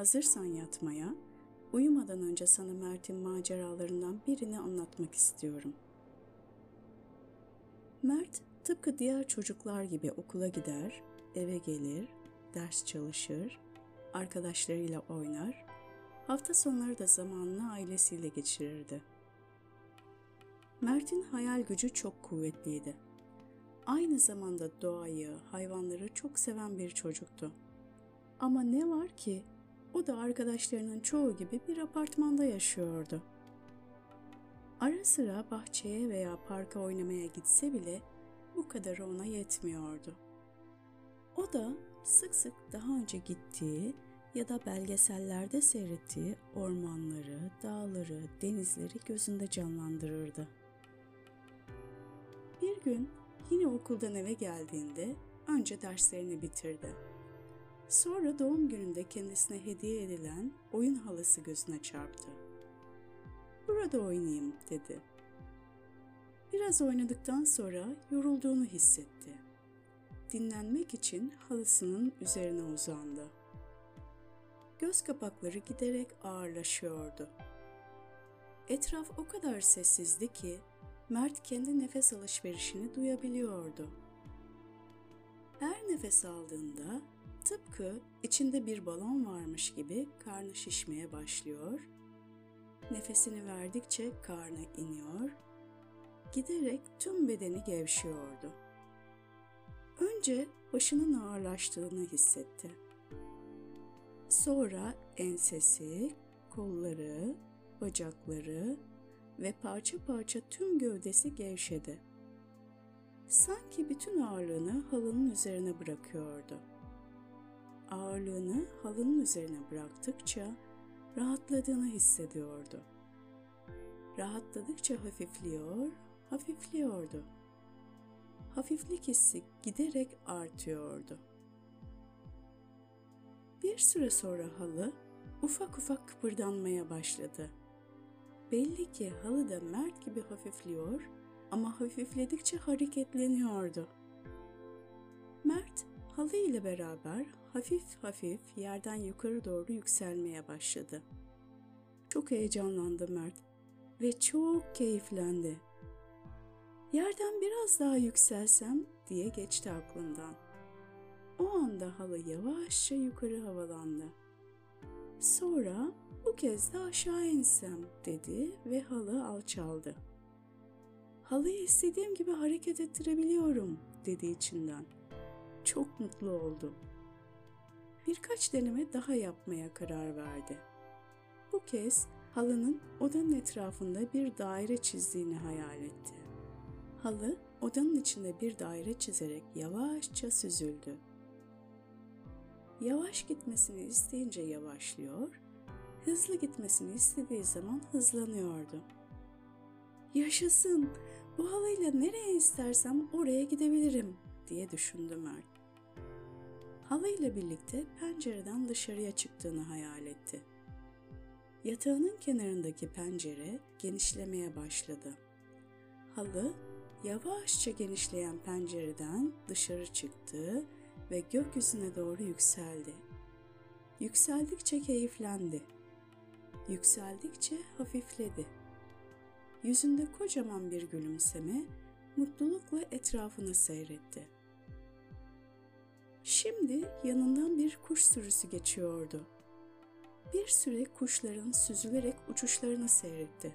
hazırsan yatmaya, uyumadan önce sana Mert'in maceralarından birini anlatmak istiyorum. Mert tıpkı diğer çocuklar gibi okula gider, eve gelir, ders çalışır, arkadaşlarıyla oynar, hafta sonları da zamanını ailesiyle geçirirdi. Mert'in hayal gücü çok kuvvetliydi. Aynı zamanda doğayı, hayvanları çok seven bir çocuktu. Ama ne var ki o da arkadaşlarının çoğu gibi bir apartmanda yaşıyordu. Ara sıra bahçeye veya parka oynamaya gitse bile bu kadar ona yetmiyordu. O da sık sık daha önce gittiği ya da belgesellerde seyrettiği ormanları, dağları, denizleri gözünde canlandırırdı. Bir gün yine okuldan eve geldiğinde önce derslerini bitirdi. Sonra doğum gününde kendisine hediye edilen oyun halısı gözüne çarptı. Burada oynayayım dedi. Biraz oynadıktan sonra yorulduğunu hissetti. Dinlenmek için halısının üzerine uzandı. Göz kapakları giderek ağırlaşıyordu. Etraf o kadar sessizdi ki Mert kendi nefes alışverişini duyabiliyordu. Her nefes aldığında tıpkı içinde bir balon varmış gibi karnı şişmeye başlıyor. Nefesini verdikçe karnı iniyor, giderek tüm bedeni gevşiyordu. Önce başının ağırlaştığını hissetti. Sonra ensesi, kolları, bacakları ve parça parça tüm gövdesi gevşedi. Sanki bütün ağırlığını halının üzerine bırakıyordu. Ağırlığını halının üzerine bıraktıkça rahatladığını hissediyordu. Rahatladıkça hafifliyor, hafifliyordu. Hafiflik hissi giderek artıyordu. Bir süre sonra halı ufak ufak kıpırdanmaya başladı. Belli ki halı da Mert gibi hafifliyor ama hafifledikçe hareketleniyordu. Mert halı ile beraber hafif hafif yerden yukarı doğru yükselmeye başladı. Çok heyecanlandı Mert ve çok keyiflendi. Yerden biraz daha yükselsem diye geçti aklından. O anda halı yavaşça yukarı havalandı. Sonra bu kez de aşağı insem dedi ve halı alçaldı. Halıyı istediğim gibi hareket ettirebiliyorum dedi içinden. Çok mutlu oldu. Birkaç deneme daha yapmaya karar verdi. Bu kez halının odanın etrafında bir daire çizdiğini hayal etti. Halı odanın içinde bir daire çizerek yavaşça süzüldü. Yavaş gitmesini isteyince yavaşlıyor, hızlı gitmesini istediği zaman hızlanıyordu. Yaşasın, bu halıyla nereye istersem oraya gidebilirim diye düşündü Mert. Halıyla birlikte pencereden dışarıya çıktığını hayal etti. Yatağının kenarındaki pencere genişlemeye başladı. Halı yavaşça genişleyen pencereden dışarı çıktı ve gökyüzüne doğru yükseldi. Yükseldikçe keyiflendi. Yükseldikçe hafifledi. Yüzünde kocaman bir gülümseme mutlulukla etrafını seyretti. Şimdi yanından bir kuş sürüsü geçiyordu. Bir süre kuşların süzülerek uçuşlarını seyretti.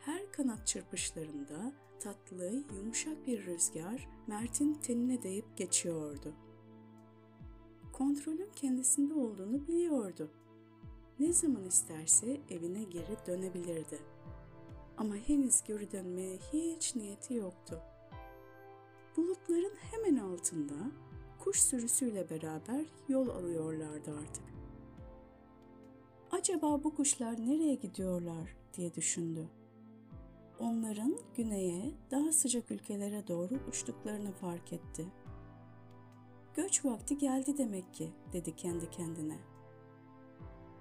Her kanat çırpışlarında tatlı, yumuşak bir rüzgar Mert'in tenine değip geçiyordu. Kontrolün kendisinde olduğunu biliyordu. Ne zaman isterse evine geri dönebilirdi. Ama henüz geri dönmeye hiç niyeti yoktu. Bulutların hemen altında kuş sürüsüyle beraber yol alıyorlardı artık. Acaba bu kuşlar nereye gidiyorlar diye düşündü onların güneye, daha sıcak ülkelere doğru uçtuklarını fark etti. Göç vakti geldi demek ki, dedi kendi kendine.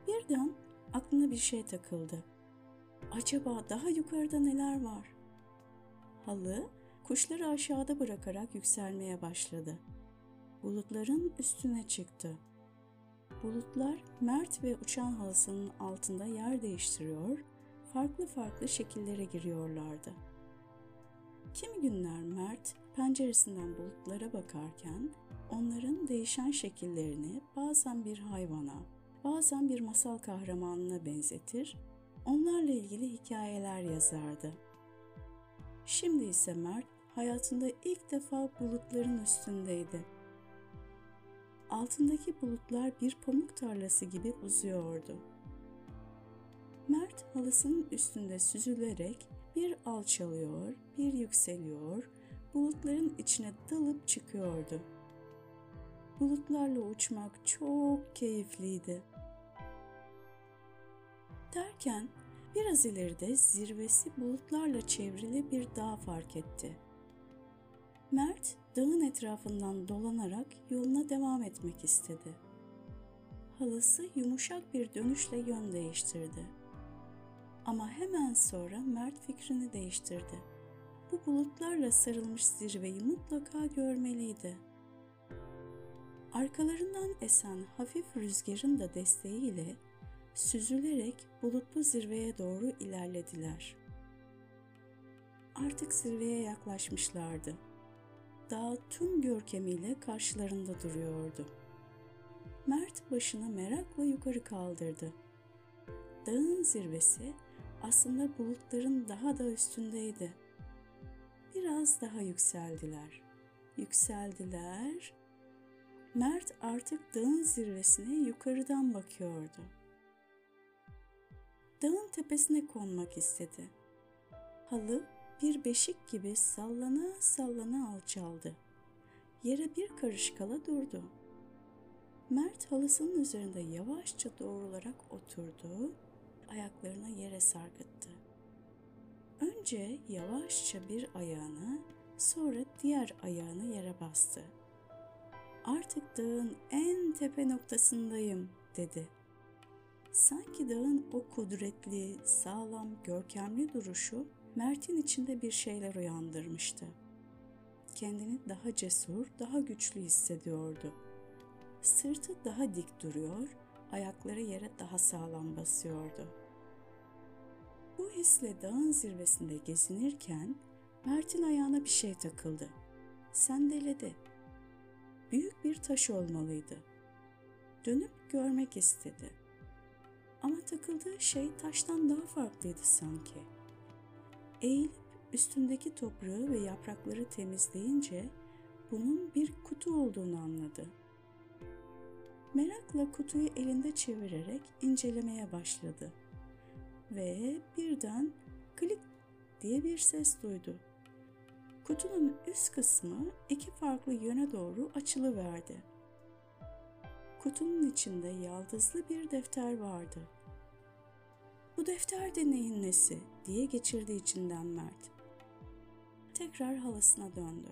Birden aklına bir şey takıldı. Acaba daha yukarıda neler var? Halı kuşları aşağıda bırakarak yükselmeye başladı. Bulutların üstüne çıktı. Bulutlar Mert ve uçan halısının altında yer değiştiriyor, farklı farklı şekillere giriyorlardı. Kimi günler Mert penceresinden bulutlara bakarken onların değişen şekillerini bazen bir hayvana, bazen bir masal kahramanına benzetir, onlarla ilgili hikayeler yazardı. Şimdi ise Mert hayatında ilk defa bulutların üstündeydi. Altındaki bulutlar bir pamuk tarlası gibi uzuyordu. Mert halısının üstünde süzülerek bir alçalıyor, bir yükseliyor, bulutların içine dalıp çıkıyordu. Bulutlarla uçmak çok keyifliydi. Derken biraz ileride zirvesi bulutlarla çevrili bir dağ fark etti. Mert dağın etrafından dolanarak yoluna devam etmek istedi. Halısı yumuşak bir dönüşle yön değiştirdi. Ama hemen sonra Mert fikrini değiştirdi. Bu bulutlarla sarılmış zirveyi mutlaka görmeliydi. Arkalarından esen hafif rüzgarın da desteğiyle süzülerek bulutlu zirveye doğru ilerlediler. Artık zirveye yaklaşmışlardı. Dağ tüm görkemiyle karşılarında duruyordu. Mert başını merakla yukarı kaldırdı. Dağın zirvesi aslında bulutların daha da üstündeydi. Biraz daha yükseldiler. Yükseldiler. Mert artık dağın zirvesine yukarıdan bakıyordu. Dağın tepesine konmak istedi. Halı bir beşik gibi sallana sallana alçaldı. Yere bir karış kala durdu. Mert halısının üzerinde yavaşça doğrularak oturdu, ayaklarını yere sarkıttı. Önce yavaşça bir ayağını, sonra diğer ayağını yere bastı. Artık dağın en tepe noktasındayım dedi. Sanki dağın o kudretli, sağlam, görkemli duruşu Mert'in içinde bir şeyler uyandırmıştı. Kendini daha cesur, daha güçlü hissediyordu. Sırtı daha dik duruyor, ayakları yere daha sağlam basıyordu. Bu hisle dağın zirvesinde gezinirken Mert'in ayağına bir şey takıldı. Sendeledi. Büyük bir taş olmalıydı. Dönüp görmek istedi. Ama takıldığı şey taştan daha farklıydı sanki. Eğilip üstündeki toprağı ve yaprakları temizleyince bunun bir kutu olduğunu anladı. Merakla kutuyu elinde çevirerek incelemeye başladı. Ve birden klik diye bir ses duydu. Kutunun üst kısmı iki farklı yöne doğru açılıverdi. Kutunun içinde yaldızlı bir defter vardı. Bu defter de neyin nesi diye geçirdi içinden Mert. Tekrar halasına döndü.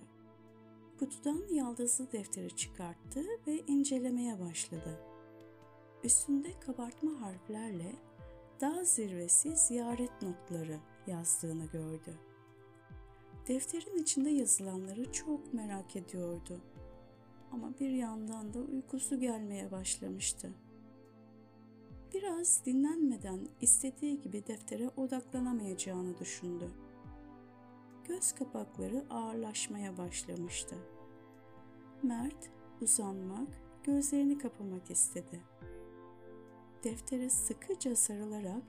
Kutudan yaldızlı defteri çıkarttı ve incelemeye başladı. Üstünde kabartma harflerle dağ zirvesi ziyaret notları yazdığını gördü. Defterin içinde yazılanları çok merak ediyordu. Ama bir yandan da uykusu gelmeye başlamıştı. Biraz dinlenmeden istediği gibi deftere odaklanamayacağını düşündü. Göz kapakları ağırlaşmaya başlamıştı. Mert uzanmak, gözlerini kapamak istedi. Deftere sıkıca sarılarak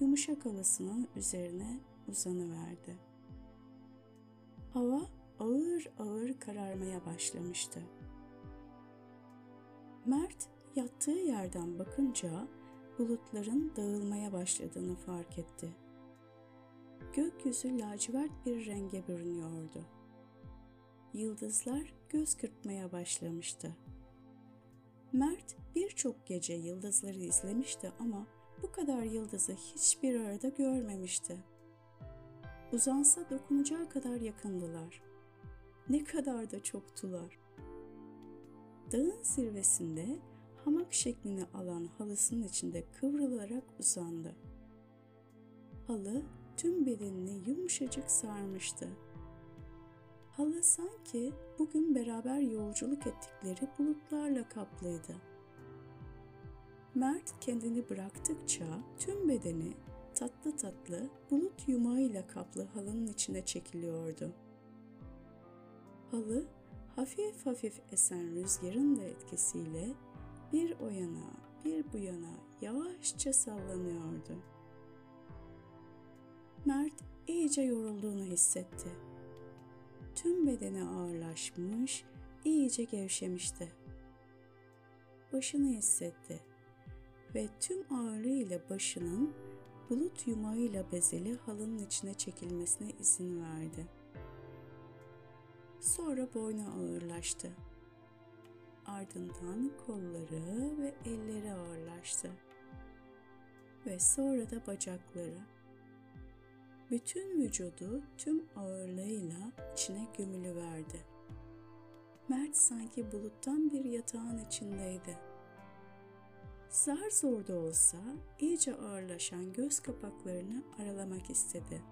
yumuşak halısının üzerine uzanıverdi. Hava ağır ağır kararmaya başlamıştı. Mert yattığı yerden bakınca bulutların dağılmaya başladığını fark etti. Gökyüzü lacivert bir renge bürünüyordu. Yıldızlar göz kırpmaya başlamıştı. Mert birçok gece yıldızları izlemişti ama bu kadar yıldızı hiçbir arada görmemişti. Uzansa dokunacağı kadar yakındılar. Ne kadar da çoktular. Dağın zirvesinde hamak şeklini alan halısının içinde kıvrılarak uzandı. Halı tüm bedenini yumuşacık sarmıştı. Halı sanki bugün beraber yolculuk ettikleri bulutlarla kaplıydı. Mert kendini bıraktıkça tüm bedeni tatlı tatlı bulut yumağıyla kaplı halının içine çekiliyordu. Halı hafif hafif esen rüzgarın da etkisiyle bir o yana bir bu yana yavaşça sallanıyordu. Mert iyice yorulduğunu hissetti. Tüm bedeni ağırlaşmış, iyice gevşemişti. Başını hissetti ve tüm ağırlığıyla başının bulut yumağıyla bezeli halının içine çekilmesine izin verdi. Sonra boynu ağırlaştı. Ardından kolları ve elleri ağırlaştı. Ve sonra da bacakları. Bütün vücudu tüm ağırlığıyla içine gömülü verdi. Mert sanki buluttan bir yatağın içindeydi. Zar zor da olsa iyice ağırlaşan göz kapaklarını aralamak istedi.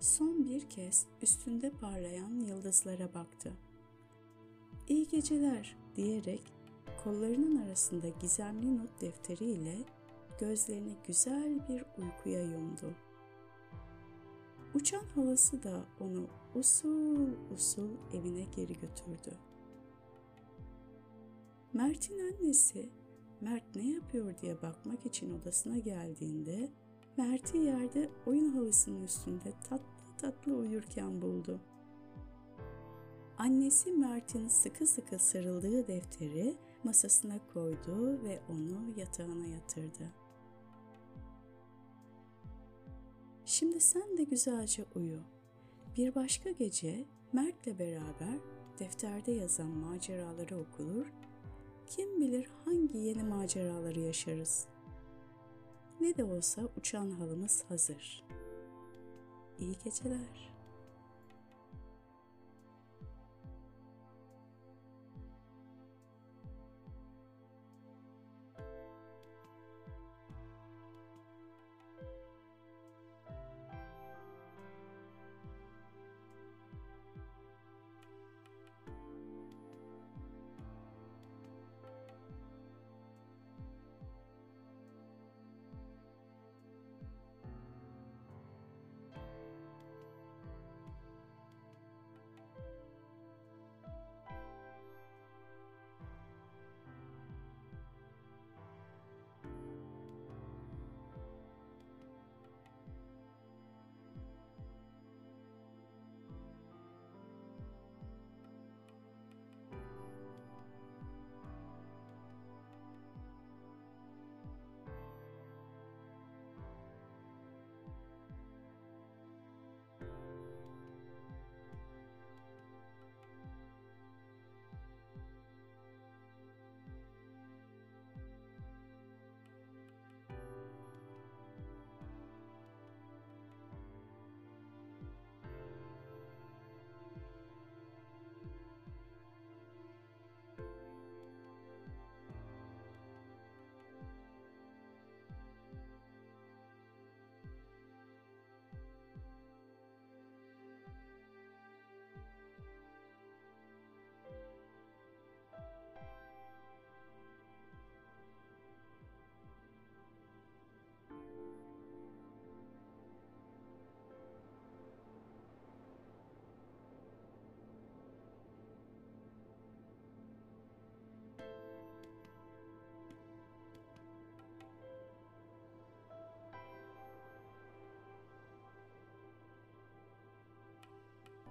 Son bir kez üstünde parlayan yıldızlara baktı. İyi geceler diyerek kollarının arasında gizemli not defteriyle gözlerini güzel bir uykuya yumdu. Uçan havası da onu usul usul evine geri götürdü. Mert'in annesi Mert ne yapıyor diye bakmak için odasına geldiğinde Mert'i yerde oyun havasının üstünde tatlı tatlı uyurken buldu. Annesi Mert'in sıkı sıkı sarıldığı defteri masasına koydu ve onu yatağına yatırdı. Şimdi sen de güzelce uyu. Bir başka gece Mert'le beraber defterde yazan maceraları okulur, kim bilir hangi yeni maceraları yaşarız. Ne de olsa uçan halımız hazır. İyi geceler.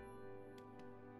うん。